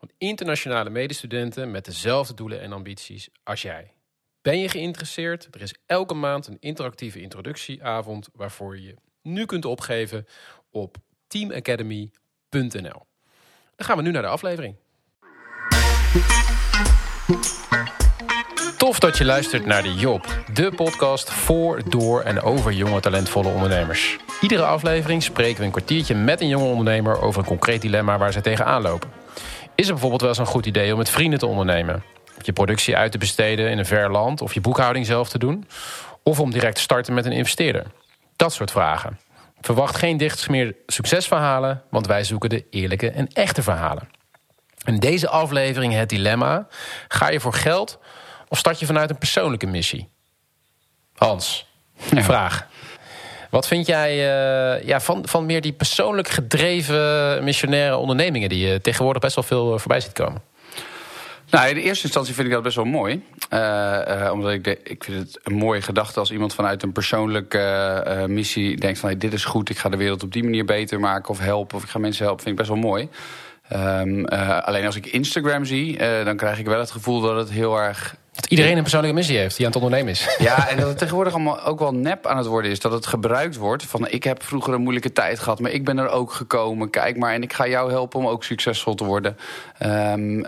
van internationale medestudenten met dezelfde doelen en ambities als jij. Ben je geïnteresseerd? Er is elke maand een interactieve introductieavond waarvoor je je nu kunt opgeven op teamacademy.nl. Dan gaan we nu naar de aflevering. Tof dat je luistert naar de Job, de podcast voor, door en over jonge talentvolle ondernemers. Iedere aflevering spreken we een kwartiertje met een jonge ondernemer over een concreet dilemma waar ze tegenaan lopen. Is het bijvoorbeeld wel eens een goed idee om met vrienden te ondernemen? Je productie uit te besteden in een ver land of je boekhouding zelf te doen? Of om direct te starten met een investeerder? Dat soort vragen. Verwacht geen dichtsmeer succesverhalen, want wij zoeken de eerlijke en echte verhalen. In deze aflevering het dilemma: ga je voor geld of start je vanuit een persoonlijke missie? Hans, vraag. Wat vind jij uh, ja, van, van meer die persoonlijk gedreven missionaire ondernemingen die je tegenwoordig best wel veel voorbij ziet komen? Nou, in de eerste instantie vind ik dat best wel mooi. Omdat ik, ik vind het een mooie gedachte als iemand vanuit een persoonlijke missie denkt van hey, dit is goed, ik ga de wereld op die manier beter maken of helpen of ik ga mensen helpen, vind ik best wel mooi. Um, alleen als ik Instagram zie, dan krijg ik wel het gevoel dat het heel erg dat iedereen een persoonlijke missie heeft die aan het ondernemen is. Ja, en dat het tegenwoordig allemaal ook wel nep aan het worden is. Dat het gebruikt wordt van ik heb vroeger een moeilijke tijd gehad, maar ik ben er ook gekomen. Kijk maar, en ik ga jou helpen om ook succesvol te worden. Um, uh,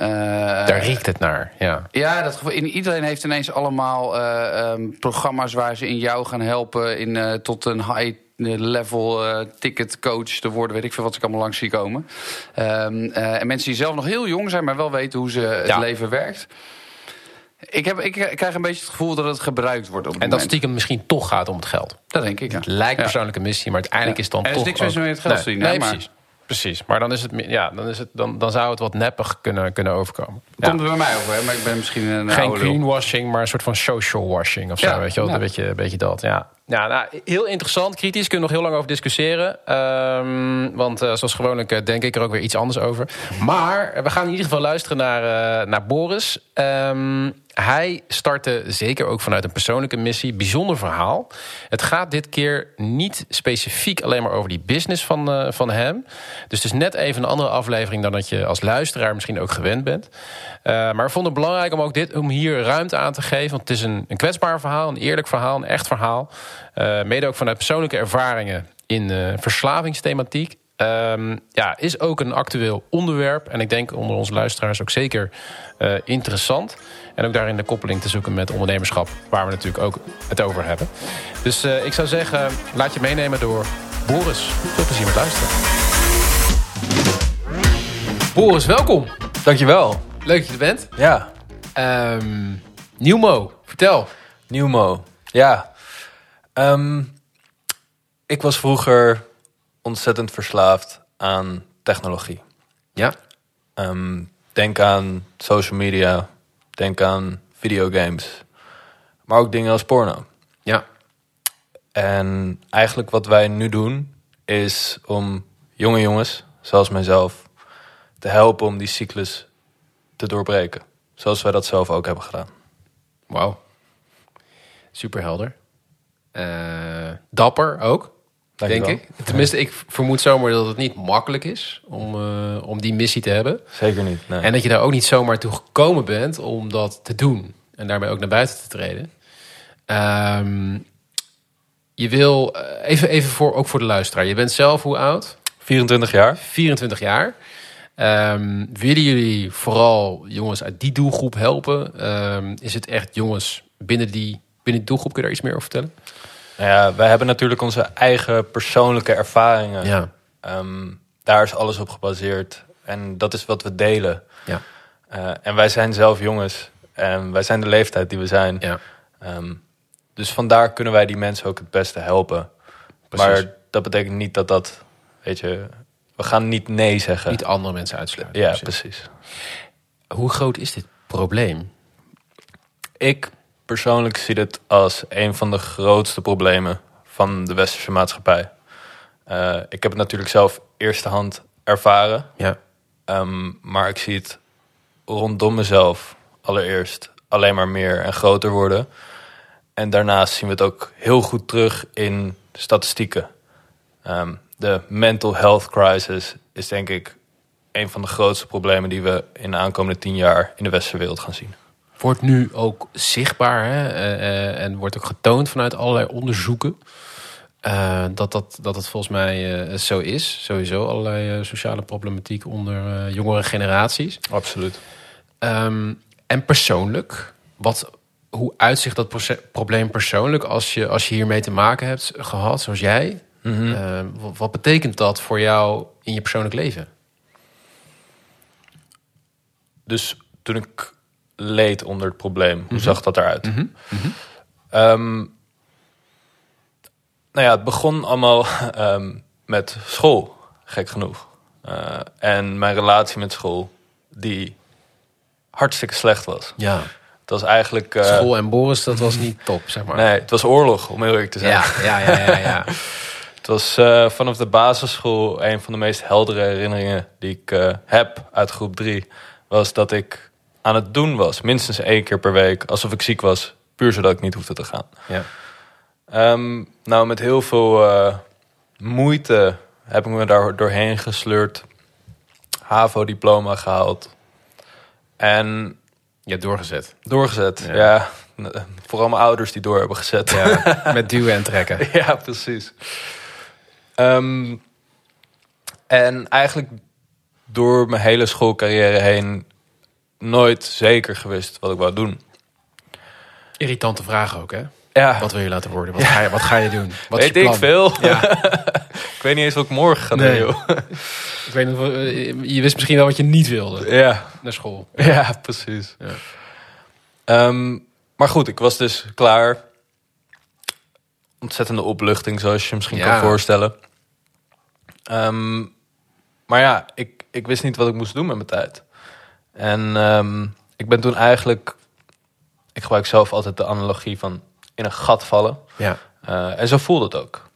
Daar riekt het naar, ja. Ja, dat, iedereen heeft ineens allemaal uh, um, programma's waar ze in jou gaan helpen in, uh, tot een high level uh, ticket coach te worden. Weet ik veel wat ik allemaal langs zie komen. Um, uh, en mensen die zelf nog heel jong zijn, maar wel weten hoe ze het ja. leven werkt. Ik, heb, ik krijg een beetje het gevoel dat het gebruikt wordt. Op en dat stiekem misschien toch gaat om het geld. Dat denk ik. Ja. Het lijkt ja. persoonlijke missie, maar uiteindelijk ja. is het dan er toch. Er is niks mis met het geld nee, verdienen. Nee, maar... precies. Precies, maar dan, is het, ja, dan, is het, dan, dan zou het wat neppig kunnen, kunnen overkomen. Komt er bij mij over, hè? maar ik ben misschien een Geen greenwashing, maar een soort van social washing of zo. Weet je wel, een beetje, een beetje dat, ja. Ja, nou, heel interessant, kritisch. Kunnen we nog heel lang over discussiëren. Um, want uh, zoals gewoonlijk uh, denk ik er ook weer iets anders over. Maar we gaan in ieder geval luisteren naar, uh, naar Boris. Um, hij startte zeker ook vanuit een persoonlijke missie. Bijzonder verhaal. Het gaat dit keer niet specifiek alleen maar over die business van, uh, van hem. Dus het is net even een andere aflevering dan dat je als luisteraar misschien ook gewend bent. Uh, maar we vonden het belangrijk om ook dit, om hier ruimte aan te geven. Want het is een, een kwetsbaar verhaal, een eerlijk verhaal, een echt verhaal. Uh, mede ook vanuit persoonlijke ervaringen in verslavingsthematiek. Um, ja, is ook een actueel onderwerp. En ik denk onder onze luisteraars ook zeker interessant. En ook daarin de koppeling te zoeken met ondernemerschap. Waar we natuurlijk ook het over hebben. Dus uh, ik zou zeggen, laat je meenemen door Boris. Veel plezier met luisteren. Boris, welkom. Dankjewel. Leuk dat je er bent. Ja. Um, Nieuwmo, vertel. Nieuwmo, ja. Um, ik was vroeger ontzettend verslaafd aan technologie. Ja? Um, denk aan social media, denk aan videogames, maar ook dingen als porno. Ja. En eigenlijk wat wij nu doen, is om jonge jongens, zoals mijzelf, te helpen om die cyclus te doorbreken. Zoals wij dat zelf ook hebben gedaan. Wauw. Super helder. Uh, dapper ook. Denk ik. Tenminste, ik vermoed zomaar dat het niet makkelijk is om, uh, om die missie te hebben. Zeker niet. Nee. En dat je daar ook niet zomaar toe gekomen bent om dat te doen. En daarmee ook naar buiten te treden. Um, je wil, uh, even, even voor, ook voor de luisteraar. Je bent zelf hoe oud? 24 jaar. 24 jaar. Um, willen jullie vooral jongens uit die doelgroep helpen? Um, is het echt jongens binnen die, binnen die doelgroep? Kun je daar iets meer over vertellen? Nou ja, wij hebben natuurlijk onze eigen persoonlijke ervaringen. Ja. Um, daar is alles op gebaseerd. En dat is wat we delen. Ja. Uh, en wij zijn zelf jongens. En wij zijn de leeftijd die we zijn. Ja. Um, dus vandaar kunnen wij die mensen ook het beste helpen. Precies. Maar dat betekent niet dat dat, weet je, we gaan niet nee zeggen. Niet andere mensen uitsluiten. Ja, precies. Hoe groot is dit probleem? Ik persoonlijk zie dit als een van de grootste problemen van de westerse maatschappij. Uh, ik heb het natuurlijk zelf eerste hand ervaren. Ja. Um, maar ik zie het rondom mezelf allereerst alleen maar meer en groter worden. En daarnaast zien we het ook heel goed terug in statistieken. Um, de mental health crisis is denk ik een van de grootste problemen die we in de aankomende tien jaar in de westerse wereld gaan zien. Wordt nu ook zichtbaar hè? Eh, eh, en wordt ook getoond vanuit allerlei onderzoeken. Uh, dat, dat, dat het volgens mij uh, zo is. Sowieso allerlei uh, sociale problematiek onder jongere generaties. Absoluut. Um, en persoonlijk, wat, hoe uitzicht dat probleem persoonlijk als je, als je hiermee te maken hebt gehad, zoals jij? Mm -hmm. wat, wat betekent dat voor jou in je persoonlijk leven? Dus toen ik leed onder het probleem, hoe mm -hmm. zag dat eruit? Mm -hmm. um, nou ja, het begon allemaal um, met school, gek genoeg. Uh, en mijn relatie met school, die hartstikke slecht was. Ja. Het was eigenlijk... Uh, school en Boris, dat was niet top, zeg maar. Nee, het was oorlog, om heel eerlijk te zijn. Ja, ja, ja, ja. ja. het was uh, vanaf de basisschool een van de meest heldere herinneringen die ik heb uit groep drie. Was dat ik aan het doen was, minstens één keer per week, alsof ik ziek was. Puur zodat ik niet hoefde te gaan. Ja. Um, nou, met heel veel uh, moeite heb ik me daar doorheen gesleurd. HAVO-diploma gehaald. En... Je hebt doorgezet. Doorgezet, ja. ja. Vooral mijn ouders die door hebben gezet. Ja, met duwen en trekken. ja, precies. Um, en eigenlijk door mijn hele schoolcarrière heen nooit zeker gewist wat ik wou doen. Irritante vraag ook, hè? Ja. Wat wil je laten worden? Wat, ja. ga, je, wat ga je doen? Wat weet is je ik veel. Ja. ik weet niet eens wat ik morgen ga nee. doen. Joh. ik weet niet, je wist misschien wel wat je niet wilde. Ja. Naar school. Ja, precies. Ja. Um, maar goed, ik was dus klaar. Ontzettende opluchting, zoals je je misschien kan voorstellen. Um, maar ja, ik, ik wist niet wat ik moest doen met mijn tijd. En um, ik ben toen eigenlijk... Ik gebruik zelf altijd de analogie van in een gat vallen. Ja. Uh, en zo voelde het ook.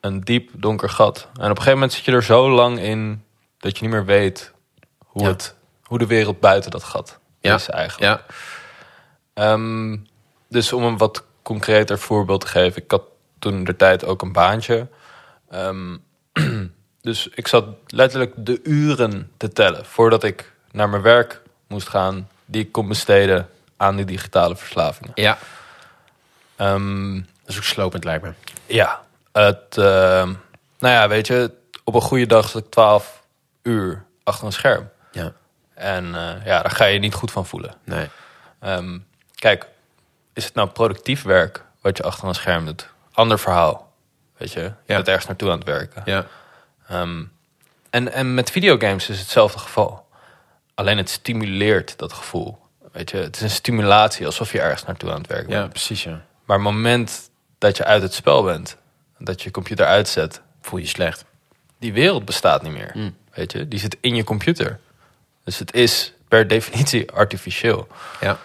Een diep, donker gat. En op een gegeven moment zit je er zo lang in... dat je niet meer weet hoe, Ja. het, hoe de wereld buiten dat gat Ja. is eigenlijk. Ja. Um, dus om een wat concreter voorbeeld te geven. Ik had toen de tijd ook een baantje. Um, dus ik zat letterlijk de uren te tellen... voordat ik naar mijn werk moest gaan... die ik kon besteden aan die digitale verslavingen. Ja. Um, Dat is ook slopend, lijkt me. ja, het... Uh, nou ja, weet je... op een goede dag zat ik 12 uur achter een scherm. Ja. En uh, ja, daar ga je je niet goed van voelen. Nee. Um, kijk, is het nou productief werk wat je achter een scherm doet? Ander verhaal, weet je? Je Ja. bent ergens naartoe aan het werken. Ja. Um, en, en met videogames is hetzelfde geval. Alleen het stimuleert dat gevoel. Weet je, het is een stimulatie alsof je ergens naartoe aan het werken Ja, bent. precies, ja. Maar het moment dat je uit het spel bent, dat je je computer uitzet, Voel je slecht. die wereld bestaat niet meer. Mm. Weet je, die zit in je computer. Dus het is per definitie artificieel. Ja.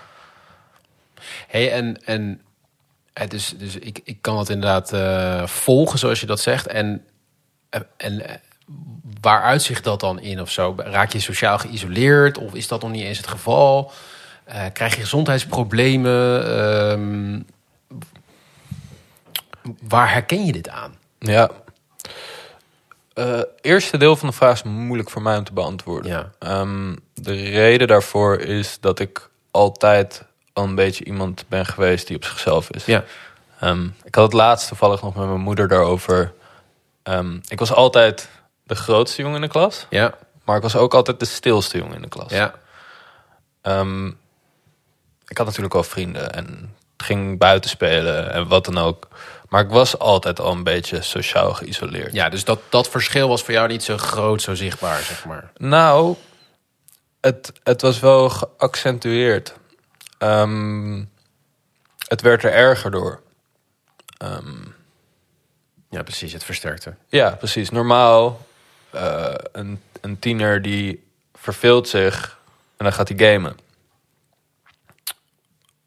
hey, en, en eh, dus, dus ik, ik kan dat inderdaad eh, volgen zoals je dat zegt. En, eh, en waar uitzicht dat dan in of zo? Raak je sociaal geïsoleerd of is dat nog niet eens het geval? Eh, krijg je gezondheidsproblemen? Ehm, waar herken je dit aan? Ja. Eh eerste deel van de vraag is moeilijk voor mij om te beantwoorden. Ja. Ehm, de reden daarvoor is dat ik altijd al een beetje iemand ben geweest die op zichzelf is. Ja. Ehm, ik had het laatst toevallig nog met mijn moeder daarover. Ik was altijd de grootste jongen in de klas, Ja. maar ik was ook altijd de stilste jongen in de klas. Ja. Ehm, ik had natuurlijk wel vrienden en ging buiten spelen en wat dan ook. Maar ik was altijd al een beetje sociaal geïsoleerd. Ja, dus dat, dat verschil was voor jou niet zo groot, zo zichtbaar, zeg maar. Nou, het, het was wel geaccentueerd. Ehm, het werd er erger door. Ehm, Ja, precies, het versterkte. ja, precies. Normaal, eh, een, een tiener die verveelt zich en dan gaat hij gamen.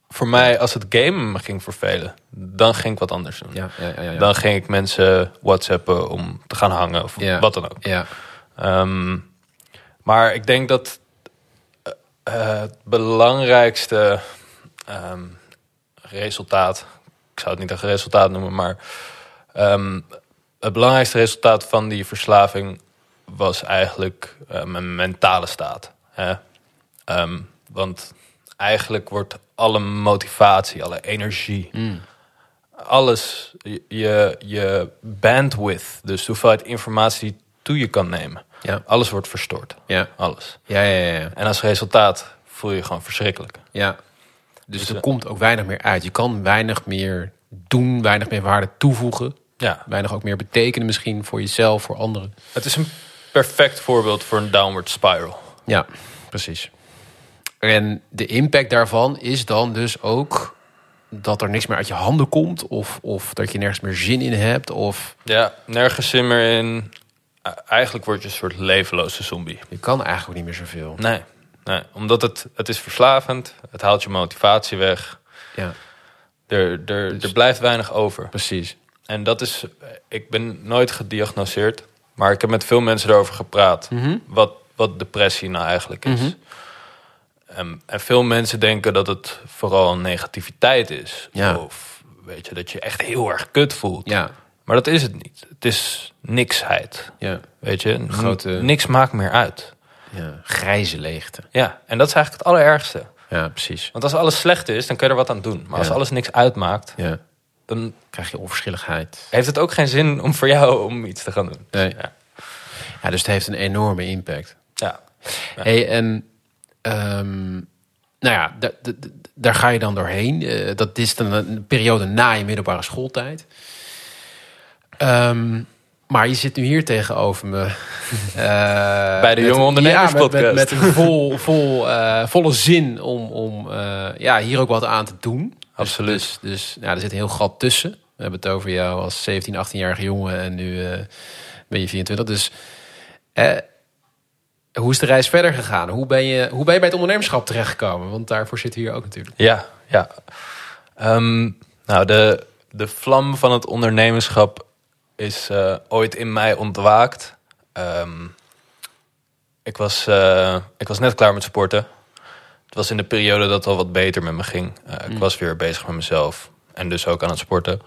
voor mij, als het gamen me ging vervelen, dan ging ik wat anders doen. Ja, ja, ja, ja. Dan ging ik mensen whatsappen om te gaan hangen of Ja. wat dan ook. ja. Ehm, maar ik denk dat eh, het belangrijkste ehm, resultaat, ik zou het niet een resultaat noemen, maar ehm, het belangrijkste resultaat van die verslaving was eigenlijk eh, mijn mentale staat. Hè? Ehm, want eigenlijk wordt alle motivatie, alle energie, alles, je- je, bandwidth, dus hoeveelheid informatie die toe je kan nemen, Ja. alles wordt verstoord. Ja. Alles. Ja, ja, ja, ja. En als resultaat voel je je gewoon verschrikkelijk. ja. Dus er eh, komt ook weinig meer uit. Je kan weinig meer doen, weinig meer waarde toevoegen. Ja, Weinig ook meer betekenen misschien voor jezelf, voor anderen. het is een perfect voorbeeld voor een downward spiral. Ja, precies. En de impact daarvan is dan dus ook dat er niks meer uit je handen komt... of, of dat je nergens meer zin in hebt... of Ja, nergens zin meer in. Eigenlijk word je een soort levenloze zombie. je kan eigenlijk ook niet meer zoveel. Nee, nee omdat het, het is verslavend. Het haalt je motivatie weg. Ja, Er, er, er blijft weinig over. precies. En dat is, ik ben nooit gediagnoseerd, maar ik heb met veel mensen erover gepraat. wat, wat depressie nou eigenlijk is. En, en veel mensen denken dat het vooral negativiteit is. Ja. Of weet je, dat je echt heel erg kut voelt. Ja, Maar dat is het niet. Het is niksheid. ja, Weet je, Grote- niks maakt meer uit. ja. Grijze leegte. Ja, en dat is eigenlijk het allerergste. Ja, precies. Want als alles slecht is, dan kun je er wat aan doen. Maar als alles niks uitmaakt, Ja, dan krijg je onverschilligheid. heeft het ook geen zin om voor jou om iets te gaan doen. Nee. Ja. Ja, dus het heeft een enorme impact. Ja. Ja. Hey, en ehm, nou ja, da- da- da- daar ga je dan doorheen. Eh, dat is dan een periode na je middelbare schooltijd. Ehm, maar je zit nu hier tegenover me. eh, Bij de met- Jonge Ondernemers ja, met, met, podcast. met een vol, vol, eh, volle zin om, om ja, hier ook wat aan te doen. Dus- Absoluut. Dus, dus ja, er zit een heel gat tussen. We hebben het over jou als 17, 18-jarige jongen en nu eh, ben je 24. Dus eh, hoe is de reis verder gegaan? Hoe ben, je, hoe ben je bij het ondernemerschap terechtgekomen? Want daarvoor zit hier ook natuurlijk. Ja, ja. Ehm, nou, de, de vlam van het ondernemerschap is eh, ooit in mij ontwaakt. Ehm, ik, was, ik was net klaar met sporten. Het was in de periode dat het al wat beter met me ging. Eh, ik was weer bezig met mezelf en dus ook aan het sporten.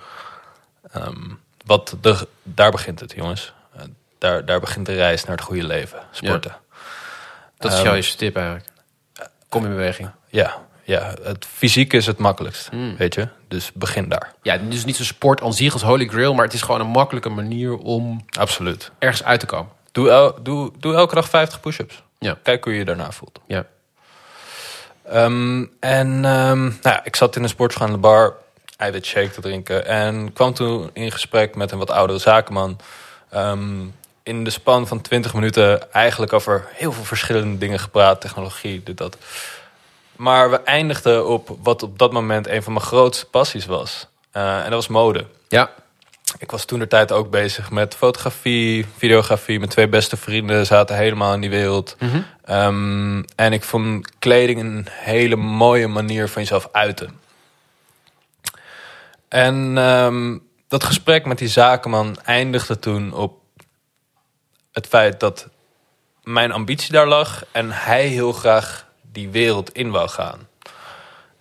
Ehm, wat de, daar begint het, jongens. Eh, daar, daar begint de reis naar het goede leven. Sporten. Dat is Ehm, jouw eerste tip eigenlijk. Kom in beweging. Ja, ja, het fysiek is het makkelijkst, Hmm. weet je. Dus begin daar. Ja, dus niet zo'n sport aan zich als holy grail, maar het is gewoon een makkelijke manier om Absoluut. ergens uit te komen. Doe, el- doe, doe elke dag 50 push-ups. Ja. Kijk hoe je je daarna voelt. Ja. Ehm, en ehm, nou ik zat in een sportschool aan de bar, eiwit shake te drinken. En kwam toen in gesprek met een wat oudere zakenman. Ehm, in de span van 20 minuten eigenlijk over heel veel verschillende dingen gepraat. Technologie, dit, dat. Maar we eindigden op wat op dat moment een van mijn grootste passies was. Eh, en dat was mode. Ja. Ik was toen de tijd ook bezig met fotografie, videografie. Mijn twee beste vrienden zaten helemaal in die wereld. Ehm, en ik vond kleding een hele mooie manier van jezelf uiten. En ehm, dat gesprek met die zakenman eindigde toen op het feit dat mijn ambitie daar lag en hij heel graag die wereld in wou gaan.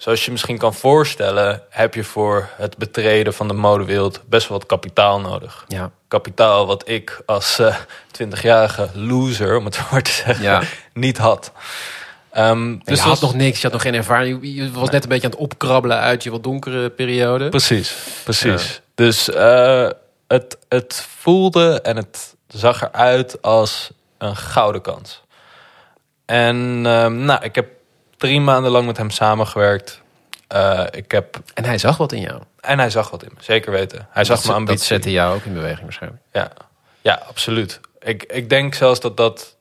Zoals je misschien kan voorstellen, heb je voor het betreden van de modewereld best wel wat kapitaal nodig. Ja. Kapitaal wat ik als eh 20-jarige loser, om het zo maar te zeggen, Ja. niet had. Ehm, Dus je had nog niks, je had nog geen ervaring. Je- Je was net een beetje aan het opkrabbelen uit je wat donkere periode. Precies, precies. Dus eh, het, het voelde en het zag eruit als een gouden kans. En ehm, nou, ik heb drie maanden lang met hem samengewerkt. Eh, ik heb, En hij zag wat in jou. en hij zag wat in me, zeker weten. Hij zag dat, mijn Dat ambitie. zette jou ook in beweging waarschijnlijk. Ja, ja absoluut. Ik, ik denk zelfs dat dat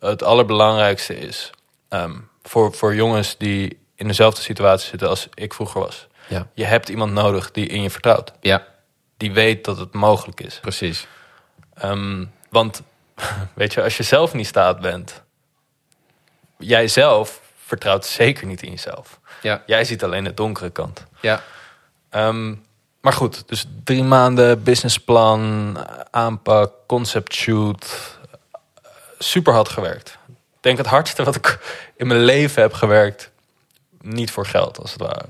het allerbelangrijkste is. Ehm, voor, voor jongens die in dezelfde situatie zitten als ik vroeger was. Ja. Je hebt iemand nodig die in je vertrouwt. Ja, Die weet dat het mogelijk is. precies. Ehm, want weet je, als je zelf niet staat bent, jij zelf vertrouwt zeker niet in jezelf. Ja. Jij ziet alleen de donkere kant. Ja. Ehm, maar goed, dus drie maanden businessplan, aanpak, concept shoot. Super hard gewerkt. Ik denk het hardste wat ik in mijn leven heb gewerkt. Niet voor geld, als het ware.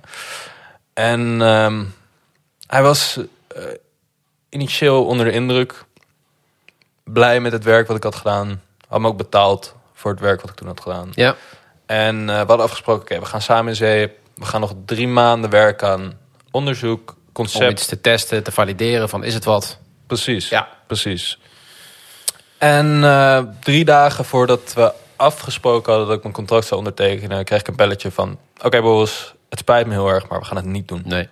En ehm, hij was uh, initieel onder de indruk. Blij met het werk wat ik had gedaan. Had me ook betaald voor het werk wat ik toen had gedaan. Ja. En uh, we hadden afgesproken, oké, we gaan samen in zee. We gaan nog drie maanden werken aan onderzoek, concept. Om iets te testen, te valideren van is het wat? Precies. Ja. Precies. En uh, drie dagen voordat we afgesproken hadden dat ik mijn contract zou ondertekenen, kreeg ik een belletje van: Oké, okay, Boris, het spijt me heel erg, maar we gaan het niet doen. Nee.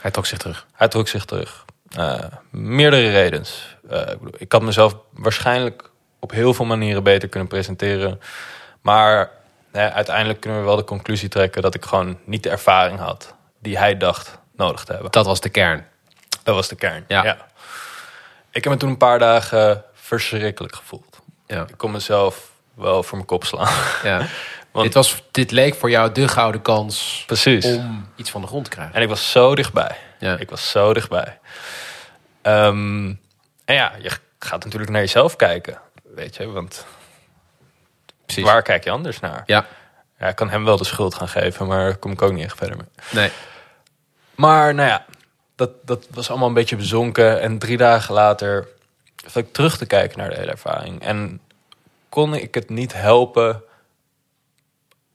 Hij trok zich terug. Hij trok zich terug. Uh, meerdere redenen. Uh, ik, bedoel, ik had mezelf waarschijnlijk op heel veel manieren beter kunnen presenteren. Maar uiteindelijk kunnen we wel de conclusie trekken dat ik gewoon niet de ervaring had die hij dacht nodig te hebben. Dat was de kern. Dat was de kern. Ja. ja. Ik heb me toen een paar dagen verschrikkelijk gevoeld. Ja. Ik kon mezelf wel voor mijn kop slaan. Ja. Want dit, was, dit leek voor jou de gouden kans Precies. om iets van de grond te krijgen. En ik was zo dichtbij. Ja. Ik was zo dichtbij. Um, en ja, je gaat natuurlijk naar jezelf kijken. Weet je, want Precies. waar kijk je anders naar? Ja. ja. Ik kan hem wel de schuld gaan geven, maar daar kom ik ook niet echt verder mee. Nee. Maar nou ja, dat, dat was allemaal een beetje bezonken. En drie dagen later zat ik terug te kijken naar de hele ervaring. En kon ik het niet helpen.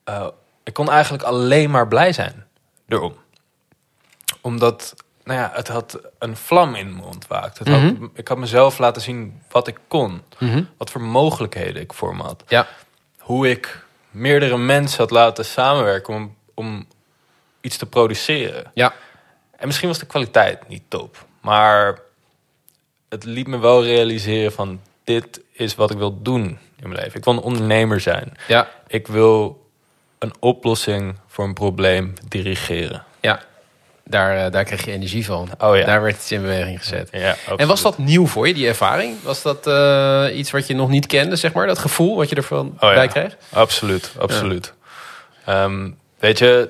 Uh, ik kon eigenlijk alleen maar blij zijn erom. Omdat, nou ja, het had een vlam in me ontwaakt. Het had, Mhm. ik had mezelf laten zien wat ik kon. Mhm. Wat voor mogelijkheden ik voor me had. Ja. Hoe ik meerdere mensen had laten samenwerken om, om iets te produceren. Ja. En misschien was de kwaliteit niet top. Maar het liet me wel realiseren van... dit is wat ik wil doen in mijn leven. Ik wil een ondernemer zijn. Ja. Ik wil een oplossing voor een probleem dirigeren. Ja. Daar, uh, daar kreeg je energie van. Oh ja. Daar werd iets in beweging gezet. Ja, en was dat nieuw voor je, die ervaring? Was dat uh, iets wat je nog niet kende, zeg maar? Dat gevoel wat je ervan oh, ja. bij kreeg? Absoluut, absoluut. Ja. Um, weet je,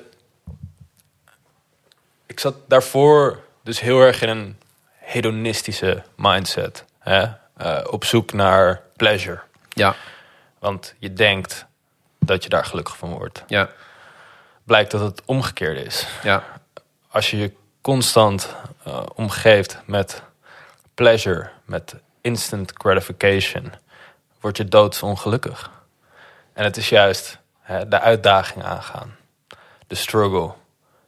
ik zat daarvoor dus heel erg in een hedonistische mindset. Hè? Uh, op zoek naar pleasure. Ja. Want je denkt dat je daar gelukkig van wordt. Ja. Blijkt dat het omgekeerde is. Ja. Als je je constant uh, omgeeft met pleasure, met instant gratification, word je doodsongelukkig. En het is juist hè, de uitdaging aangaan. De struggle.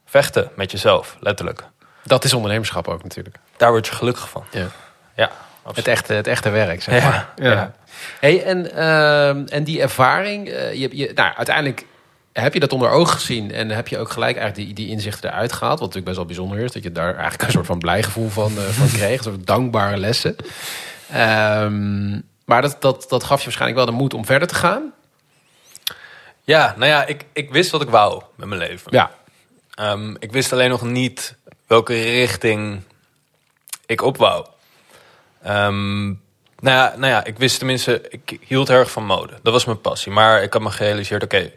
Vechten met jezelf, letterlijk. Dat is ondernemerschap ook natuurlijk. Daar word je gelukkig van. Ja. Ja, het, echte, het echte werk, zeg maar. Ja. ja. Hey, en, uh, en die ervaring, uh, je, je, nou, uiteindelijk heb je dat onder ogen gezien en heb je ook gelijk eigenlijk die, die inzichten eruit gehaald. Wat natuurlijk best wel bijzonder is, dat je daar eigenlijk een soort van blijgevoel van, uh, van kreeg. Een soort dankbare lessen. Um, maar dat, dat, dat gaf je waarschijnlijk wel de moed om verder te gaan. Ja, nou ja, ik, ik wist wat ik wou met mijn leven. Ja. Um, ik wist alleen nog niet welke richting ik op wou. Um, nou, ja, nou ja, ik wist tenminste, ik hield erg van mode. Dat was mijn passie. Maar ik had me gerealiseerd, oké, okay,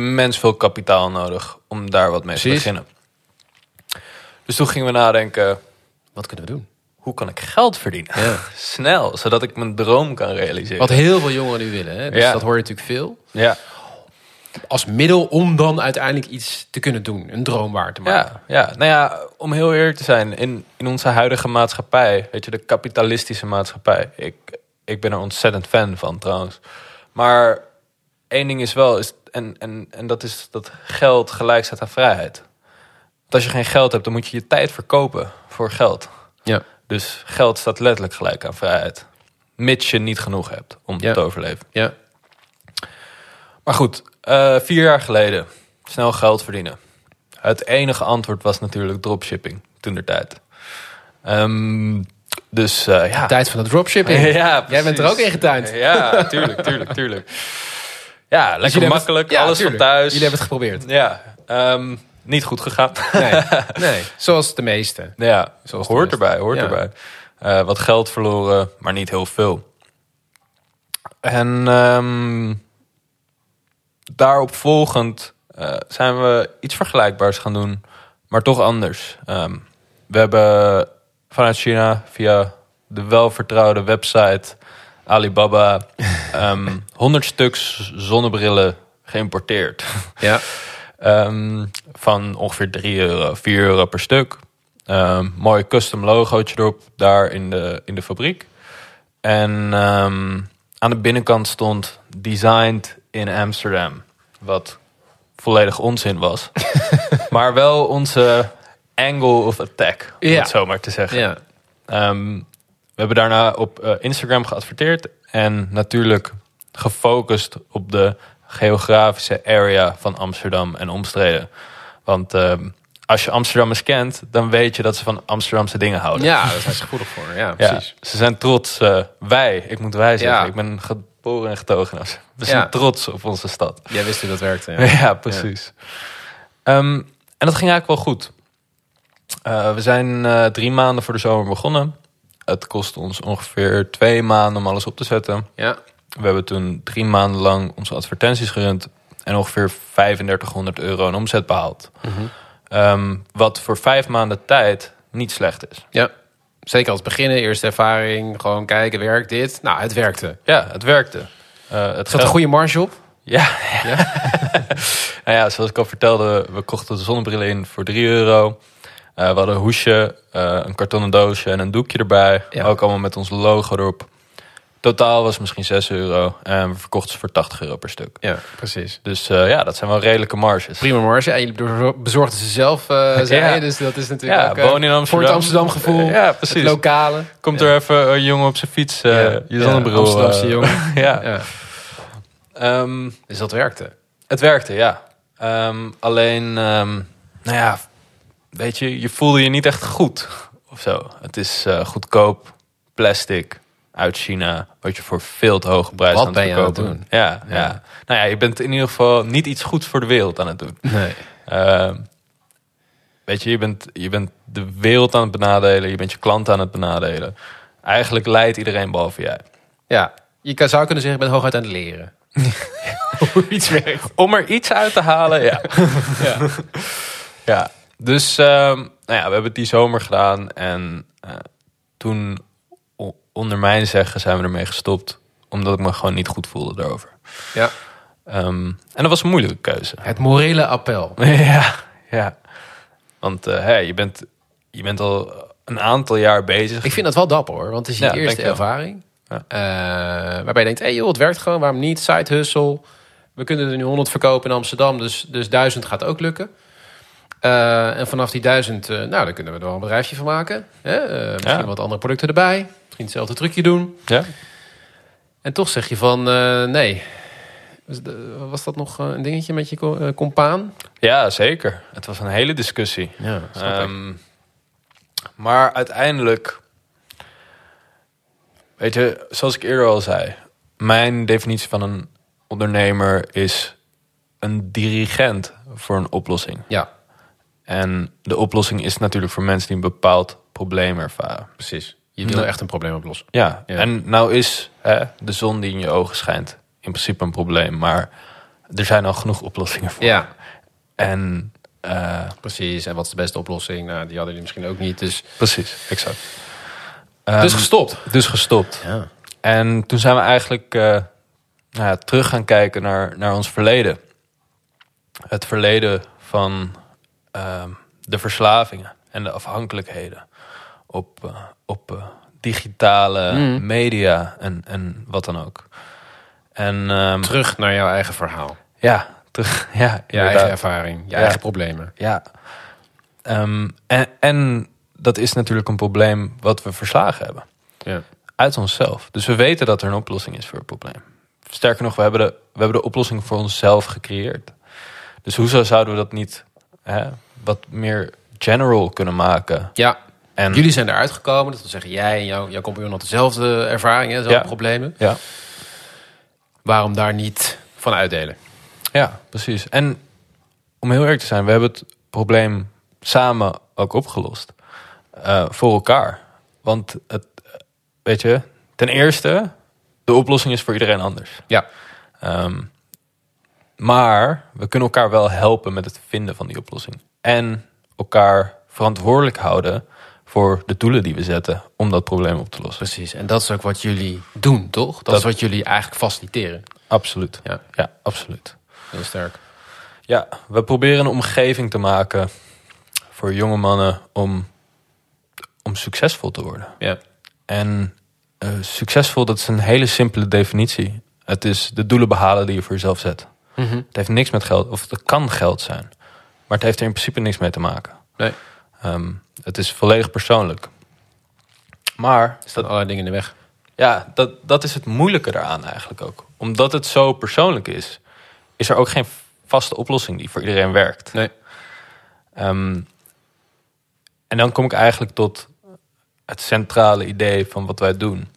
immens veel kapitaal nodig om daar wat mee Precies. te beginnen. Dus toen gingen we nadenken, wat kunnen we doen? Hoe kan ik geld verdienen? Ja. Snel, zodat ik mijn droom kan realiseren. Wat heel veel jongeren nu willen. Hè? Dus Ja. dat hoor je natuurlijk veel. Ja, Als middel om dan uiteindelijk iets te kunnen doen. Een droom waar te maken. ja, ja. Nou ja, om heel eerlijk te zijn, in, in onze huidige maatschappij, weet je, de kapitalistische maatschappij. Ik, ik ben er ontzettend fan van trouwens. Maar één ding is wel, is, en, en, en dat is dat geld gelijk staat aan vrijheid. Want als je geen geld hebt, dan moet je je tijd verkopen voor geld. Ja. Dus geld staat letterlijk gelijk aan vrijheid. Mits je niet genoeg hebt om Ja. te overleven. Ja. Maar goed, eh, vier jaar geleden. Snel geld verdienen. Het enige antwoord was natuurlijk dropshipping toen der tijd. Ehm, dus eh, ja. Tijd van de dropshipping. ja, Jij bent er ook in getuind. Ja, tuurlijk, tuurlijk, tuurlijk. Ja, lekker jullie hebben makkelijk, het- alles van thuis. Jullie hebben het geprobeerd. Ja, ehm, niet goed gegaan. Nee, nee. zoals de meeste. Ja, Zoals hoort erbij, hoort erbij. Eh, wat geld verloren, maar niet heel veel. En ehm, daarop volgend eh, zijn we iets vergelijkbaars gaan doen, maar toch anders. Ehm, we hebben vanuit China via de welvertrouwde website Alibaba ehm 100 stuks zonnebrillen geïmporteerd. Ja. Ehm, van ongeveer 3 euro, 4 euro per stuk. Ehm, mooi custom logootje erop daar in de, in de fabriek. En aan de binnenkant stond designed in Amsterdam. Wat volledig onzin was. maar wel onze angle of attack, om Ja. het zo maar te zeggen. Ja. We hebben daarna op eh, Instagram geadverteerd en natuurlijk gefocust op de geografische area van Amsterdam en omstreden. Want ehm, als je Amsterdammers kent, dan weet je dat ze van Amsterdamse dingen houden. ja, daar zijn ze gevoelig voor. Ja, Ja, precies. ze zijn trots. eh, wij, ik moet wij zeggen, Ja. ik ben geboren en getogen. We Ja. zijn trots op onze stad. Jij wist hoe dat werkte. Ja, precies. Ehm, en dat ging eigenlijk wel goed. Eh, we zijn drie maanden voor de zomer begonnen. Het kostte ons ongeveer twee maanden om alles op te zetten. ja. We hebben toen drie maanden lang onze advertenties gerund en ongeveer 3500 euro in omzet behaald. Mhm. Ehm, wat voor vijf maanden tijd niet slecht is. Ja. Zeker als beginnen, eerste ervaring, gewoon kijken, werkt dit? Nou, het werkte. Ja, het werkte. Eh, het zat geld- een goede marge op. Ja, nou ja, zoals ik al vertelde, we kochten de zonnebrillen in voor 3 euro. Eh, we hadden een hoesje, eh, een kartonnen doosje en een doekje erbij. Ja. Ook allemaal met ons logo erop. Totaal was het misschien 6 euro. En we verkochten ze voor 80 euro per stuk. Ja, precies. Dus eh, ja, dat zijn wel redelijke marges. Prima marge. En jullie bezorgden ze zelf, zei Ja. je. Dus dat is natuurlijk Ja, ook, woon in Amsterdam. voor het Amsterdam gevoel. Ja, Het precies. lokale. Komt er even een jongen op zijn fiets eh, Ja. je zonnebril. Amsterdamse jongen. ja. Ja. Ehm, Dus dat werkte. Het werkte, ja. Ehm, alleen, ehm, nou ja, weet je, je voelde je niet echt goed of zo. Het is eh, goedkoop, plastic, uit China, wat je voor veel te hoge prijs Wat aan het je aan het verkopen. doen? Ja, ja. Ja. Nou ja, je bent in ieder geval niet iets goeds voor de wereld aan het doen. Nee. Ehm, weet je, je bent, je bent de wereld aan het benadelen, je bent je klant aan het benadelen. Eigenlijk leidt iedereen behalve jij. Ja, je kan, zou kunnen zeggen, ik ben hooguit aan het leren. Hoe iets werkt. Om er iets uit te halen, ja. Ja. Ja, dus ehm, nou ja, we hebben het die zomer gedaan. En eh, toen, onder mijn zeggen, zijn we ermee gestopt. Omdat ik me gewoon niet goed voelde daarover. ja. Ehm, en dat was een moeilijke keuze. Het morele appel. ja, ja. Want eh, hè, je, bent, je bent al een aantal jaar bezig. Ik vind dat wel dapper hoor, want het is je Ja, eerste ervaring. Ja. Eh, waarbij je denkt, hé hey joh, het werkt gewoon, waarom niet? Side hustle. We kunnen er nu 100 verkopen in Amsterdam, dus, dus 1000 gaat ook lukken. Eh, en vanaf die 1000, eh, nou, daar kunnen we er wel een bedrijfje van maken. Hè? Eh, misschien Ja. wat andere producten erbij. Misschien hetzelfde trucje doen. Ja? En toch zeg je van, nee. Was, dat nog een dingetje met je co- compaan? ja, zeker. Het was een hele discussie. Ja, Ehm, maar uiteindelijk, weet je, zoals ik eerder al zei, mijn definitie van een ondernemer is een dirigent voor een oplossing. ja, En de oplossing is natuurlijk voor mensen die een bepaald probleem ervaren. precies. Je wil echt een probleem oplossen. Ja, Ja. en nou is hè, de zon die in je ogen schijnt in principe een probleem, maar er zijn al genoeg oplossingen voor. Ja, En eh, precies. En wat is de beste oplossing? Nou, die hadden jullie misschien ook niet. Dus, precies, exact. dus Ehm, gestopt. dus gestopt. Ja. En toen zijn we eigenlijk eh, nou ja, terug gaan kijken naar, naar ons verleden. Het verleden van ehm, de verslavingen en de afhankelijkheden op, eh, op eh, digitale Mm. media en, en wat dan ook. En ehm, Terug naar jouw eigen verhaal. ja, terug, ja, Je eigen ervaring. Je Ja. eigen problemen. Ja. Ehm, en, en dat is natuurlijk een probleem wat we verslagen hebben. Ja. uit onszelf. Dus we weten dat er een oplossing is voor het probleem. Sterker nog, we hebben de, we hebben de oplossing voor onszelf gecreëerd. Dus hoezo zouden we dat niet hè, wat meer general kunnen maken? ja. En Jullie zijn eruit gekomen. Dat wil zeggen, jij en jouw, jouw compagnon had dezelfde ervaring, hè, dezelfde Ja. problemen. ja, Waarom daar niet van uitdelen? ja, precies. En om heel eerlijk te zijn, we hebben het probleem samen ook opgelost. Eh, voor elkaar. Want het, weet je, ten eerste, de oplossing is voor iedereen anders. Ja. Ehm, Maar we kunnen elkaar wel helpen met het vinden van die oplossing. En elkaar verantwoordelijk houden voor de doelen die we zetten om dat probleem op te lossen. Precies, en dat is ook wat jullie doen, toch? Dat, Dat- is wat jullie eigenlijk faciliteren. Absoluut. Ja, Ja, absoluut. heel sterk. Ja, we proberen een omgeving te maken voor jonge mannen om, om succesvol te worden. Ja, En eh, succesvol, dat is een hele simpele definitie. Het is de doelen behalen die je voor jezelf zet. Mhm. Het heeft niks met geld, of het kan geld zijn. Maar het heeft er in principe niks mee te maken. nee, Ehm, het is volledig persoonlijk. Maar er staan allerlei dingen in de weg. ja, dat, dat is het moeilijke daaraan eigenlijk ook. Omdat het zo persoonlijk is, is er ook geen vaste oplossing die voor iedereen werkt. Nee, Ehm, en dan kom ik eigenlijk tot het centrale idee van wat wij doen.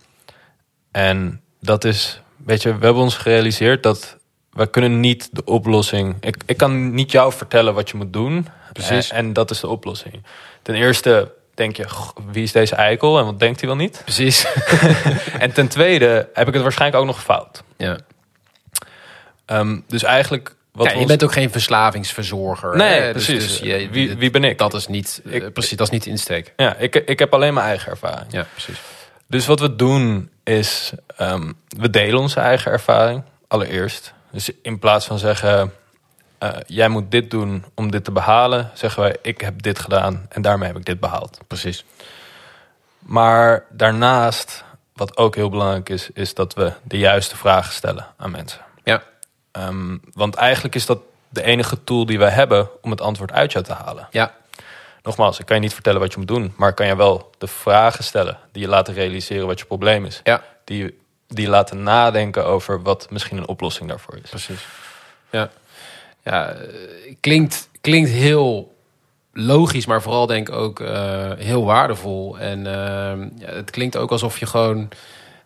En dat is, weet je, we hebben ons gerealiseerd dat we kunnen niet de oplossing. Ik, ik kan niet jou vertellen wat je moet doen. Precies. En, en dat is de oplossing. Ten eerste denk je, "Goh, wie is deze eikel en wat denkt hij wel niet? precies. en ten tweede heb ik het waarschijnlijk ook nog fout. ja. Ehm, dus eigenlijk. Wat Kijk, je bent ook geen verslavingsverzorger. Nee, hè? Dus- precies. dus je- Wie- wie ben ik? Dat is niet, eh, Ik- precies, dat is niet de insteek. Ja, ik, ik heb alleen mijn eigen ervaring. Ja, precies. Dus wat we doen is, ehm, we delen onze eigen ervaring allereerst. Dus in plaats van zeggen, eh, jij moet dit doen om dit te behalen, zeggen wij, ik heb dit gedaan en daarmee heb ik dit behaald. Precies. Maar daarnaast, wat ook heel belangrijk is, is dat we de juiste vragen stellen aan mensen. Ja, Ehm, want eigenlijk is dat de enige tool die wij hebben om het antwoord uit jou te halen. ja, Nogmaals, ik kan je niet vertellen wat je moet doen, maar ik kan je wel de vragen stellen die je laten realiseren wat je probleem is. ja, Die, die je laten nadenken over wat misschien een oplossing daarvoor is. precies. Ja, ja eh, klinkt, klinkt heel logisch, maar vooral denk ik ook eh, heel waardevol. En eh, ja, het klinkt ook alsof je gewoon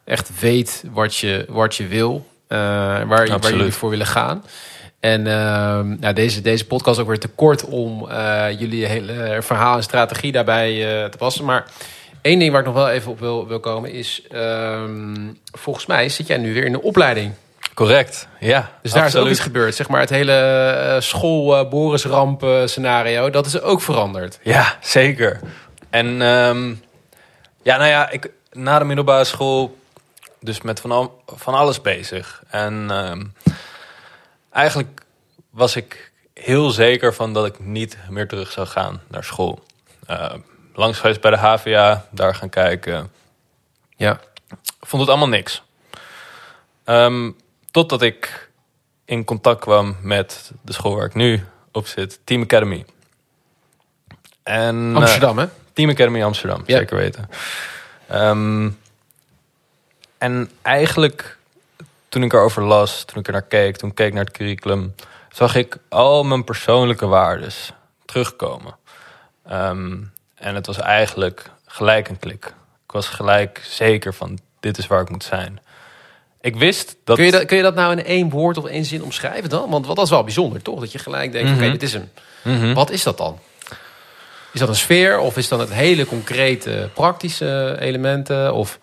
echt weet wat je, wat je wil, eh, waar, waar Absoluut. jullie voor willen gaan. En ehm, nou, deze, deze podcast ook weer te kort om jullie hele verhaal en strategie daarbij te passen. Maar één ding waar ik nog wel even op wil, wil komen is... ehm, volgens mij zit jij nu weer in de opleiding. Correct, ja. Dus daar is ook iets gebeurd. Zeg maar het hele eh, school eh, dat is ook veranderd. Ja, zeker. En ehm, ja, nou ja, ik, na de middelbare school dus met van, al, van alles bezig. En ehm, eigenlijk was ik heel zeker van dat ik niet meer terug zou gaan naar school. Langs geweest bij de HVA, daar gaan kijken. Ja, vond het allemaal niks. Ehm, totdat ik in contact kwam met de school waar ik nu op zit, Team Academy. En, eh, Amsterdam hè? Team Academy Amsterdam, Ja. zeker weten. Ehm, en eigenlijk, toen ik erover las, toen ik er naar keek, toen ik keek naar het curriculum, zag ik al mijn persoonlijke waardes terugkomen. Ehm, en het was eigenlijk gelijk een klik. Ik was gelijk zeker van, dit is waar ik moet zijn. Ik wist dat... Kun, je dat, kun je dat nou in één woord of één zin omschrijven dan? Want wat dat is wel bijzonder toch? Dat je gelijk denkt, Mhm. oké, dit is hem. Mhm. Wat is dat dan? Is dat een sfeer of is dat het hele concrete praktische elementen? Of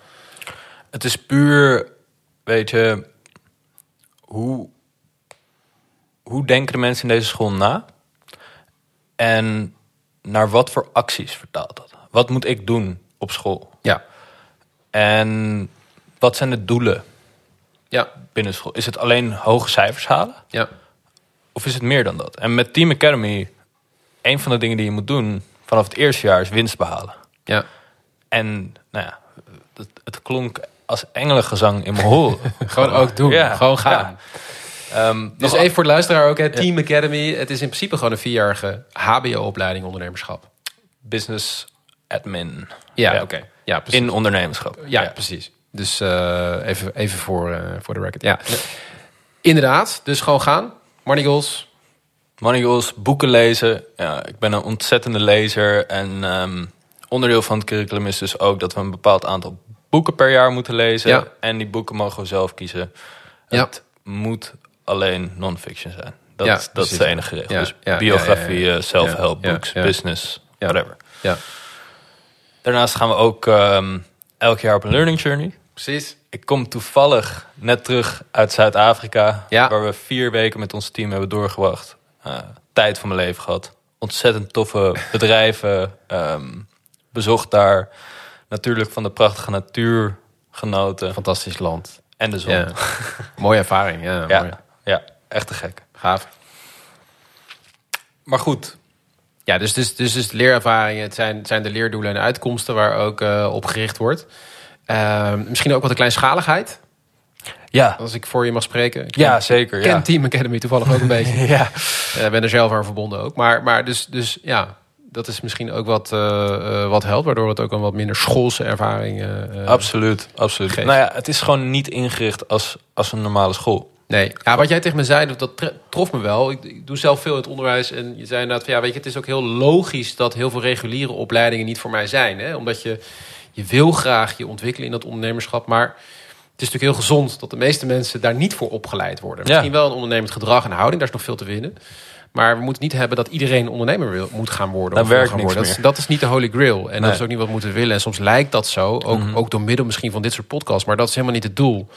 Het is puur, weet je, hoe, hoe denken de mensen in deze school na? En naar wat voor acties vertaalt dat? Wat moet ik doen op school? ja, En wat zijn de doelen ja, binnen school? Is het alleen hoge cijfers halen? ja, Of is het meer dan dat? En met Team Academy, een van de dingen die je moet doen vanaf het eerste jaar is winst behalen. ja. En nou ja, het, het klonk als engelengezang in mijn horen. Gewoon ook doen. Ja, Gewoon gaan. ja. Ehm, Dus even voor de luisteraar ook, hè, Team Academy. Het is in principe gewoon een vierjarige HBO-opleiding ondernemerschap. business admin. Ja, Ja. oké. Ja, precies. In ondernemerschap. Ja, precies. Dus eh, even, even voor, eh, voor de record. Ja. Inderdaad, dus gewoon gaan. Money goals. Money goals, boeken lezen. Ja, ik ben een ontzettende lezer. En ehm, onderdeel van het curriculum is dus ook dat we een bepaald aantal boeken per jaar moeten lezen. Ja. En die boeken mogen we zelf kiezen. Ja. Het moet alleen non-fiction zijn. Dat, Ja, is, dat is de enige regel. Ja, Dus ja, biografie, self-help Ja, books, business, Ja. whatever. Ja, Daarnaast gaan we ook ehm, elk jaar op een learning journey. precies. ik kom toevallig net terug uit Zuid-Afrika, Ja. waar we vier weken met ons team hebben doorgebracht. Eh, tijd van mijn leven gehad. Ontzettend toffe bedrijven. ehm, bezocht daar. Natuurlijk van de prachtige natuur genoten. Fantastisch land. En de zon. Mooie ervaring. Ja, Ja, echt te gek. Gaaf. Maar goed, Ja, dus, dus, dus, dus leerervaringen, het zijn, zijn de leerdoelen en uitkomsten waar ook eh, op gericht wordt. Ehm, misschien ook wat een kleinschaligheid, ja, als ik voor je mag spreken. Ik ja ken- zeker. Ik ken Ja. Team Academy toevallig ook een beetje. ja. Ik ben er zelf aan verbonden ook. Maar, maar dus, dus ja, dat is misschien ook wat, eh, eh, wat helpt, waardoor het ook een wat minder schoolse ervaring eh, eh, Absoluut, absoluut. geeft. Nou ja, het is gewoon niet ingericht als, als een normale school. Nee, ja, wat jij tegen me zei, dat, trof me wel. Ik, ik doe zelf veel in het onderwijs. En je zei inderdaad, van, ja, weet je, het is ook heel logisch dat heel veel reguliere opleidingen niet voor mij zijn. Hè? Omdat je, je wil graag je ontwikkelen in dat ondernemerschap. Maar het is natuurlijk heel gezond dat de meeste mensen daar niet voor opgeleid worden. Ja. Misschien wel een ondernemend gedrag en houding, daar is nog veel te winnen. Maar we moeten niet hebben dat iedereen ondernemer wil, moet gaan worden. Of werkt gaan niks worden. Dat, is, meer. dat is niet de holy grail. En dat is ook niet wat we moeten willen. En soms lijkt dat zo, ook, Mhm. ook door middel misschien van dit soort podcasts. Maar dat is helemaal niet het doel.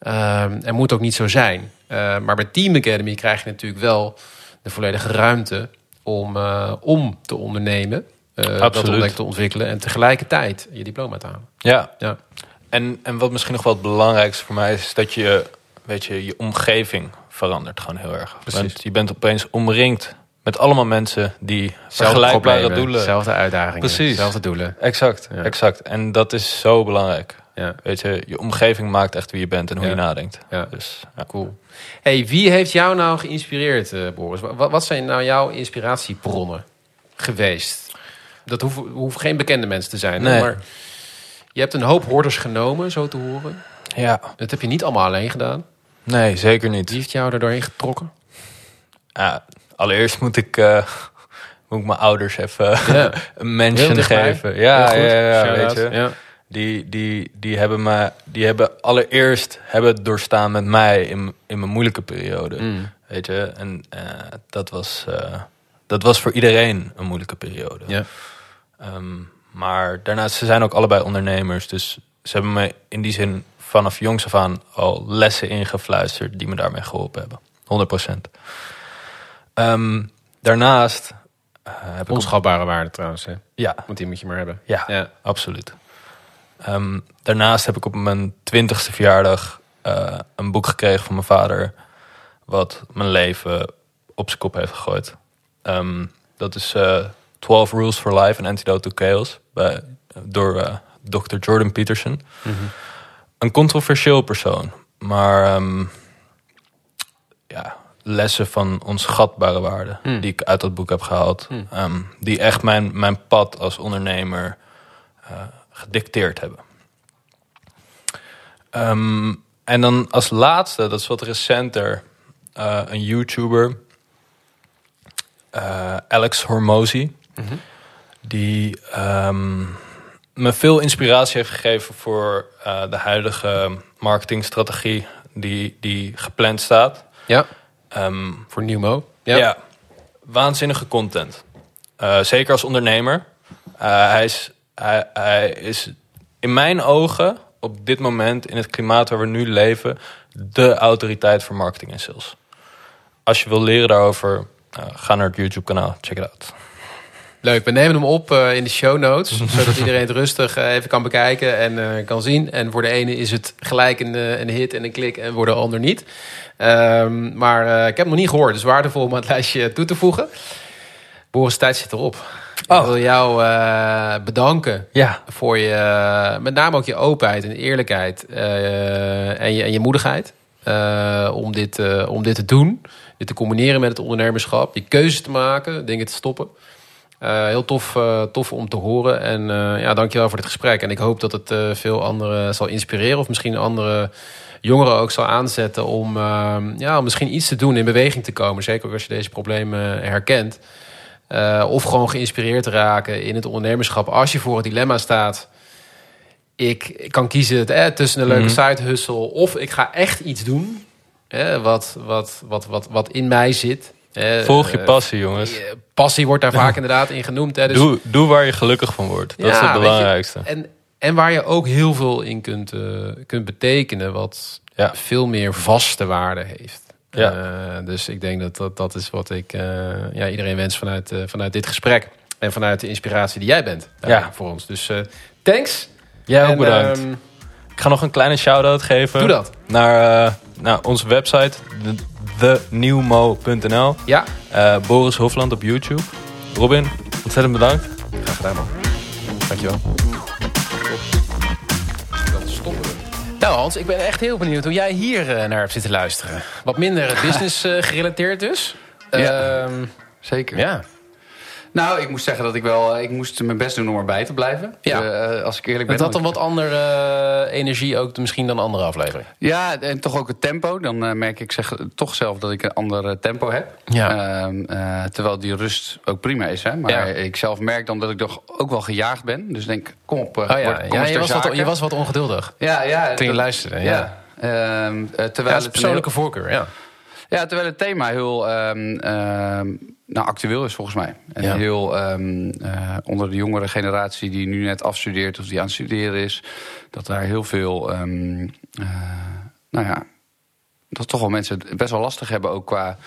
Ehm, en moet ook niet zo zijn. Eh, maar bij Team Academy krijg je natuurlijk wel de volledige ruimte om, eh, om te ondernemen. eh, dat ontdek te ontwikkelen en tegelijkertijd je diploma te halen. Ja, Ja, En, en wat misschien nog wel het belangrijkste voor mij is, is dat je, weet je, je omgeving verandert gewoon heel erg. Precies. Want je bent opeens omringd met allemaal mensen die vergelijkbare doelen. Zelfde uitdagingen, Precies. zelfde doelen. Exact, Ja. exact. En dat is zo belangrijk. Ja, Weet je, je omgeving maakt echt wie je bent en hoe Ja. je nadenkt. Ja. Dus, ja. cool. Hey, wie heeft jou nou geïnspireerd, eh, Boris? Wat, wat zijn nou jouw inspiratiebronnen geweest? Dat hoeven, geen bekende mensen te zijn. Nee. Maar je hebt een hoop hoorders genomen, zo te horen. ja, Dat heb je niet allemaal alleen gedaan. nee, zeker niet. Wie heeft jou er doorheen getrokken? Ja, allereerst moet ik, eh, moet ik mijn ouders even Ja. een mention geven. Ja, ja, ja, weet je. Ja. Die, die, die, hebben me, die hebben allereerst hebben het doorstaan met mij in, in mijn moeilijke periode. Mm. Weet je, en eh, dat, was, eh, dat was voor iedereen een moeilijke periode. Ja. Ehm, maar daarnaast, ze zijn ook allebei ondernemers. Dus ze hebben me in die zin vanaf jongs af aan al lessen ingefluisterd die me daarmee geholpen hebben. 100%. Ehm, daarnaast eh, heb ik... Onschatbare waarde trouwens. Hè? ja, Want die moet je maar hebben. ja, Ja. absoluut. Ehm, daarnaast heb ik op mijn twintigste verjaardag eh, een boek gekregen van mijn vader. Wat mijn leven op zijn kop heeft gegooid. Ehm, dat is eh 12 Rules for Life, an Antidote to Chaos. Bij, door eh, Dr. Jordan Peterson. Een controversieel persoon. Maar ehm, ja, lessen van onschatbare waarde. Hmm. Die ik uit dat boek heb gehaald. Hmm. Die echt mijn, mijn pad als ondernemer gedicteerd hebben. Ehm, en dan als laatste, dat is wat recenter, eh, een YouTuber, eh, Alex Hormozy, Mhm. die ehm, me veel inspiratie heeft gegeven voor eh, de huidige marketingstrategie die, die gepland staat. Ja, Ehm, voor Newmo. ja. Ja. waanzinnige content. Zeker als ondernemer. Hij, is, hij, hij is in mijn ogen op dit moment in het klimaat waar we nu leven de autoriteit voor marketing en sales. Als je wil leren daarover, eh, ga naar het YouTube kanaal. Check it out. Leuk, we nemen hem op eh, in de show notes. zodat iedereen het rustig eh, even kan bekijken en kan zien. En voor de ene is het gelijk een, een hit en een klik. En voor de ander niet. Ehm, maar ik heb hem nog niet gehoord. Dus waardevol om aan het lijstje toe te voegen. Boris, tijd zit erop. Ik Oh. wil jou eh, bedanken Ja, voor je, met name ook je openheid en eerlijkheid eh, en, je, en je moedigheid eh, om, dit, eh, om dit te doen. Dit te combineren met het ondernemerschap, die keuzes te maken, dingen te stoppen. Eh, heel tof, eh, tof om te horen. En eh ja, dankjewel voor dit gesprek. En ik hoop dat het eh, veel anderen zal inspireren. Of misschien andere jongeren ook zal aanzetten om eh, ja, om misschien iets te doen, in beweging te komen. Zeker ook als je deze problemen herkent. Eh, of gewoon geïnspireerd te raken in het ondernemerschap. Als je voor het dilemma staat. Ik, kan kiezen eh, tussen een leuke Mhm. side hustle. Of ik ga echt iets doen. eh, wat, wat, wat, wat, wat in mij zit. Eh, volg je eh, passie, jongens. eh, Passie wordt daar vaak inderdaad in genoemd. Hè, dus, Doe, doe waar je gelukkig van wordt. Dat is het je, belangrijkste. en En waar je ook heel veel in kunt, uh, kunt betekenen, wat ja. veel meer vaste waarde heeft. Ja. Uh, dus ik denk dat dat, dat is wat ik uh, ja, iedereen wens vanuit, vanuit dit gesprek. En vanuit de inspiratie die jij bent ja. voor ons. Dus thanks. Ja, ook bedankt. Um, ik ga nog een kleine shout-out geven. Doe dat. Naar, naar onze website, thenewmo.nl. Ja. Boris Hofland op YouTube. Robin, ontzettend bedankt. Graag gedaan man. Dankjewel. Nou Hans, ik ben echt heel benieuwd hoe jij hier uh, naar hebt zitten luisteren. Wat minder business uh, gerelateerd dus. Ja, uh, zeker. Ja. Nou, ik moest zeggen dat ik wel... Ik moest mijn best doen om erbij te blijven. Ja. Uh, als ik eerlijk ben. Dat had dan wat andere uh, energie ook misschien dan andere aflevering. Ja, en toch ook het tempo. Dan uh, merk ik zeg, toch zelf dat ik een ander tempo heb. Ja. Ehm, terwijl die rust ook prima is. Hè? Maar ja. ik zelf merk dan dat ik toch ook wel gejaagd ben. Dus denk, kom op, oh, ja. Word, kom ja, je, was wat, je was wat ongeduldig. Ja, ja. Toen je luisterde, ja. Ehm, terwijl ja, het persoonlijke heel... voorkeur, ja. Ja, terwijl het thema heel um, nou, actueel is volgens mij. En heel um, uh, onder de jongere generatie die nu net afstudeert of die aan het studeren is, dat daar heel veel, um, uh, nou ja, dat toch wel mensen het best wel lastig hebben ook qua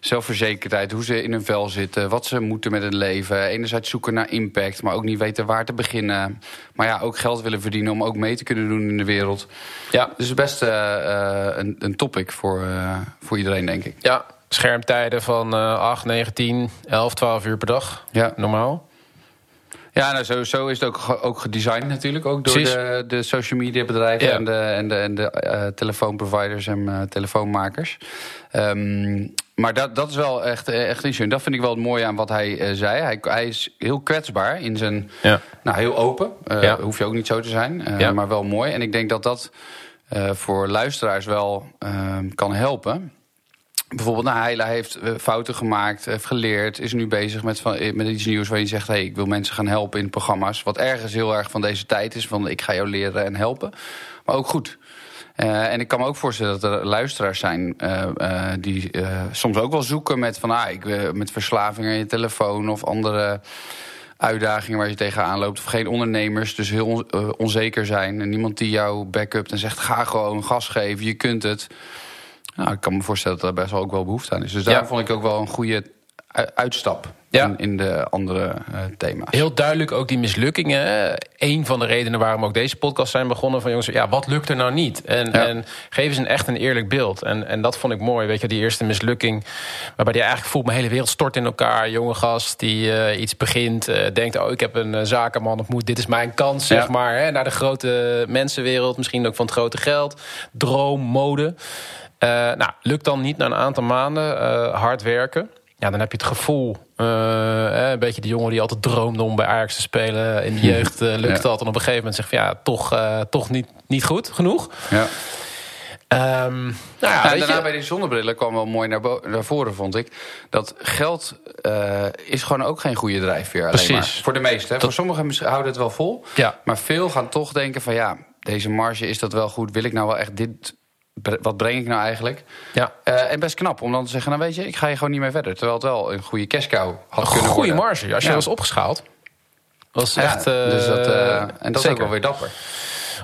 zelfverzekerdheid, hoe ze in hun vel zitten, wat ze moeten met het leven. Enerzijds zoeken naar impact, maar ook niet weten waar te beginnen. Maar ja, ook geld willen verdienen om ook mee te kunnen doen in de wereld. Ja. Dus best uh, een, een topic voor, voor iedereen, denk ik. Ja, schermtijden van uh, 8, 9, 10, 11, 12 uur per dag. Ja. Normaal. Ja, nou, zo, zo is het ook, ook gedesigned natuurlijk. Ook door de, de social media bedrijven en de, en de, en de uh, telefoonproviders en uh, telefoonmakers. Um, maar dat, dat is wel echt, echt interessant. Dat vind ik wel het mooie aan wat hij uh, zei. Hij, hij, is heel kwetsbaar in zijn... Ja. Nou, heel open. Ja. Hoef je ook niet zo te zijn. Maar wel mooi. En ik denk dat dat voor luisteraars wel ehm, kan helpen bijvoorbeeld, nou, hij heeft eh, fouten gemaakt, heeft geleerd, is nu bezig met, eh, met iets nieuws waar je zegt: hey, ik wil mensen gaan helpen in programma's. Wat ergens heel erg van deze tijd is: van ik ga jou leren en helpen. Maar ook goed. Uh, en ik kan me ook voorstellen dat er luisteraars zijn die soms ook wel zoeken met van ah, ik, met verslaving aan je telefoon of andere uitdagingen waar je tegenaan loopt. Of geen ondernemers, dus heel on onzeker zijn. En niemand die jou backupt en zegt: ga gewoon gas geven, je kunt het. Nou, ik kan me voorstellen dat daar best wel ook wel behoefte aan is. Dus daar vond ik ook wel een goede uitstap ja. in, in, de andere uh, thema's. Heel duidelijk ook die mislukkingen. Een van de redenen waarom ook deze podcast zijn begonnen van jongens, ja, wat lukt er nou niet? En, en geef eens een echt een eerlijk beeld. En, en dat vond ik mooi, weet je, die eerste mislukking, waarbij die eigenlijk voelt, mijn hele wereld stort in elkaar. Jonge gast die uh, iets begint, uh, denkt, oh, ik heb een zakenman ontmoet, dit is mijn kans, zeg maar, hè, naar de grote mensenwereld, misschien ook van het grote geld, droom, mode. Uh, nou, lukt dan niet na een aantal maanden uh, hard werken. Ja, dan heb je het gevoel, uh, een beetje de jongen die altijd droomde om bij Ajax te spelen. In de jeugd lukt dat. En op een gegeven moment zegt van ja, toch, toch niet, niet goed genoeg. Ja. Um, nou ja, en daarna je... bij die zonnebrillen kwam wel mooi naar, naar voren, vond ik. Dat geld uh, is gewoon ook geen goede drijfveer. Precies. Alleen maar. Voor de meesten. Dat... Voor sommigen houden het wel vol. Ja. Maar veel gaan toch denken van ja, deze marge is dat wel goed. Wil ik nou wel echt dit wat breng ik nou eigenlijk? Ja. Uh, en best knap om dan te zeggen, nou weet je, ik ga je gewoon niet meer verder. Terwijl het wel een goede cash cow had een kunnen goede marge, als je ja. was opgeschaald. Was echt, uh, dus dat, uh, en dat is ook wel weer dapper.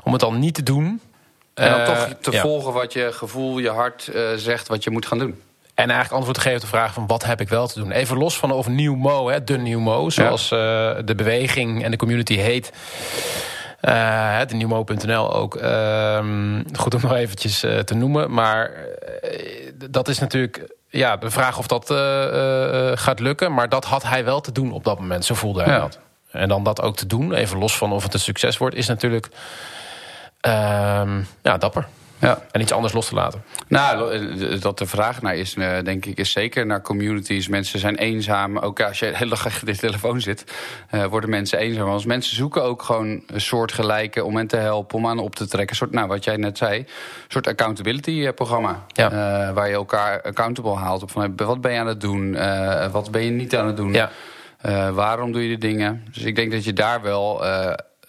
Om het dan niet te doen. En dan toch te ja. volgen wat je gevoel, je hart zegt, wat je moet gaan doen. En eigenlijk antwoord te geven op de vraag van wat heb ik wel te doen. Even los van of Nieuw Mo, hè, de Nieuw Mo, zoals de beweging en de community heet. Uh, de nieuwmo.nl ook. Uh, goed om nog eventjes uh, te noemen. Maar uh, dat is natuurlijk ja, de vraag of dat gaat lukken. Maar dat had hij wel te doen op dat moment. Zo voelde hij ja. dat. En dan dat ook te doen, even los van of het een succes wordt... is natuurlijk ehm, ja, dapper. Ja. En iets anders los te laten. Nou, eh, dat de vraag naar is, eh, denk ik, is zeker naar communities. Mensen zijn eenzaam. Ook als je de hele dag achter de telefoon zit, uh, worden mensen eenzaam. Als mensen zoeken ook gewoon een soort gelijke om hen te helpen, om aan op te trekken. Een soort, nou, wat jij net zei, een soort accountability-programma. Ja. Uh, waar je elkaar accountable haalt. Op van, wat ben je aan het doen? wat ben je niet aan het doen? Ja. waarom doe je de dingen? Dus ik denk dat je daar wel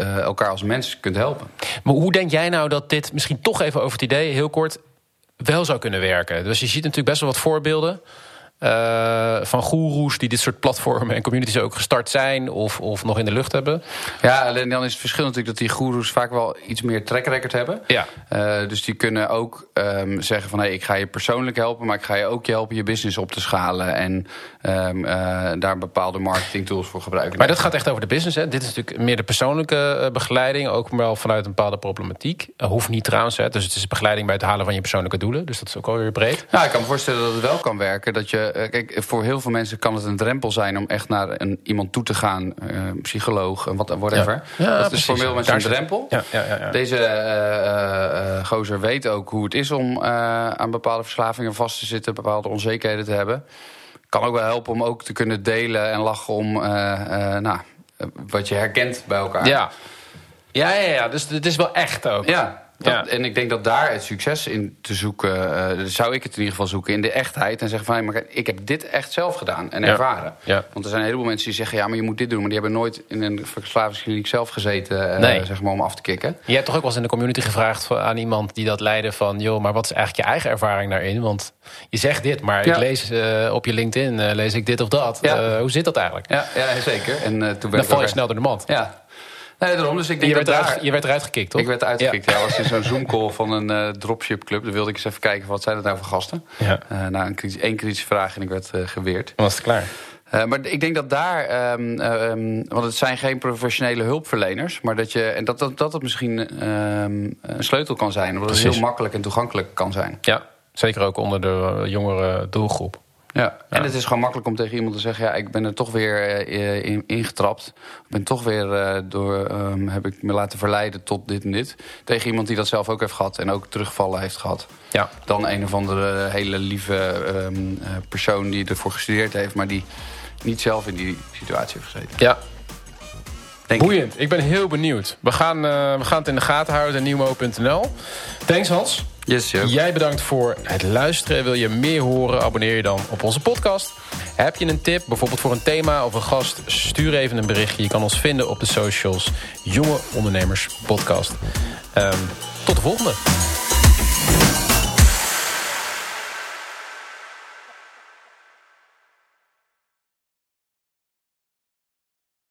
uh, elkaar als mens kunt helpen. Maar hoe denk jij nou dat dit, misschien toch even over het idee, heel kort, wel zou kunnen werken? Dus je ziet natuurlijk best wel wat voorbeelden. Uh, van goeroes die dit soort platformen en communities ook gestart zijn of, of nog in de lucht hebben. Ja, alleen dan is het verschil natuurlijk dat die goeroes vaak wel iets meer track record hebben. Ja. Uh, dus die kunnen ook um, zeggen van hé, hey, ik ga je persoonlijk helpen, maar ik ga je ook je helpen je business op te schalen en um, uh, daar bepaalde marketing tools voor gebruiken. Maar dat gaat echt over de business. Hè? Dit is natuurlijk meer de persoonlijke begeleiding, ook wel vanuit een bepaalde problematiek. hoeft niet trouwens, hè? dus het is begeleiding bij het halen van je persoonlijke doelen. Dus dat is ook alweer breed. Nou, ik kan me voorstellen dat het wel kan werken. Dat je, kijk, voor heel veel mensen kan het een drempel zijn om echt naar een, iemand toe te gaan, uh, psycholoog en wat whatever. Ja. Ja, dat is voor veel mensen een drempel. Ja, ja, Deze uh, uh, gozer weet ook hoe het is om aan bepaalde verslavingen vast te zitten, bepaalde onzekerheden te hebben. Kan ook wel helpen om ook te kunnen delen en lachen om nou, wat je herkent bij elkaar. Ja. Ja, ja, ja, dus het is wel echt ook. Ja, ja. En ik denk dat daar het succes in te zoeken, uh, zou ik het in ieder geval zoeken, in de echtheid. En zeggen van, hey, maar ik heb dit echt zelf gedaan en ervaren. Ja. Want er zijn een heleboel mensen die zeggen, ja, maar je moet dit doen. Maar die hebben nooit in een verslavingskliniek zelf gezeten, uh, nee. zeg maar, om af te kicken. Je hebt toch ook wel eens in de community gevraagd aan iemand die dat leidde van, joh, maar wat is eigenlijk je eigen ervaring daarin? Want je zegt dit, maar ik lees uh, op je LinkedIn, lees ik dit of dat. hoe zit dat eigenlijk? Ja, ja zeker. En, toen Dan val je snel door de mand. Ja, Nee, daarom. Dus ik denk je, werd dat eruit, je werd eruit gekikt, toch? Ik werd uitgekikt, ja. ja. was in zo'n Zoom-call van een uh, dropship-club. Dan wilde ik eens even kijken, wat zijn dat nou voor gasten? Ja. Uh, nou, een kritische, één kritische vraag en ik werd uh, geweerd. Was het klaar? maar ik denk dat daar, um, um, want het zijn geen professionele hulpverleners, maar dat je, en dat dat, dat het misschien um, een sleutel kan zijn, omdat het heel makkelijk en toegankelijk kan zijn. Ja, zeker ook onder de jongere doelgroep. Ja. En het is gewoon makkelijk om tegen iemand te zeggen: ja, ik ben er toch weer uh, in, ingetrapt. Ik ben toch weer uh, door, um, heb ik me laten verleiden tot dit en dit. Tegen iemand die dat zelf ook heeft gehad en ook terugvallen heeft gehad. Ja. Dan een of andere hele lieve um, persoon die ervoor gestudeerd heeft, maar die niet zelf in die situatie heeft gezeten. Ja. Denk Boeiend. Ik. ik. ben heel benieuwd. We gaan, uh, we gaan het in de gaten houden, nieuwmo.nl. Thanks Hans. Yes, Jij bedankt voor het luisteren. Wil je meer horen, abonneer je dan op onze podcast. Heb je een tip, bijvoorbeeld voor een thema of een gast... stuur even een berichtje. Je kan ons vinden op de socials. Jonge Ondernemers Podcast. Um, tot de volgende.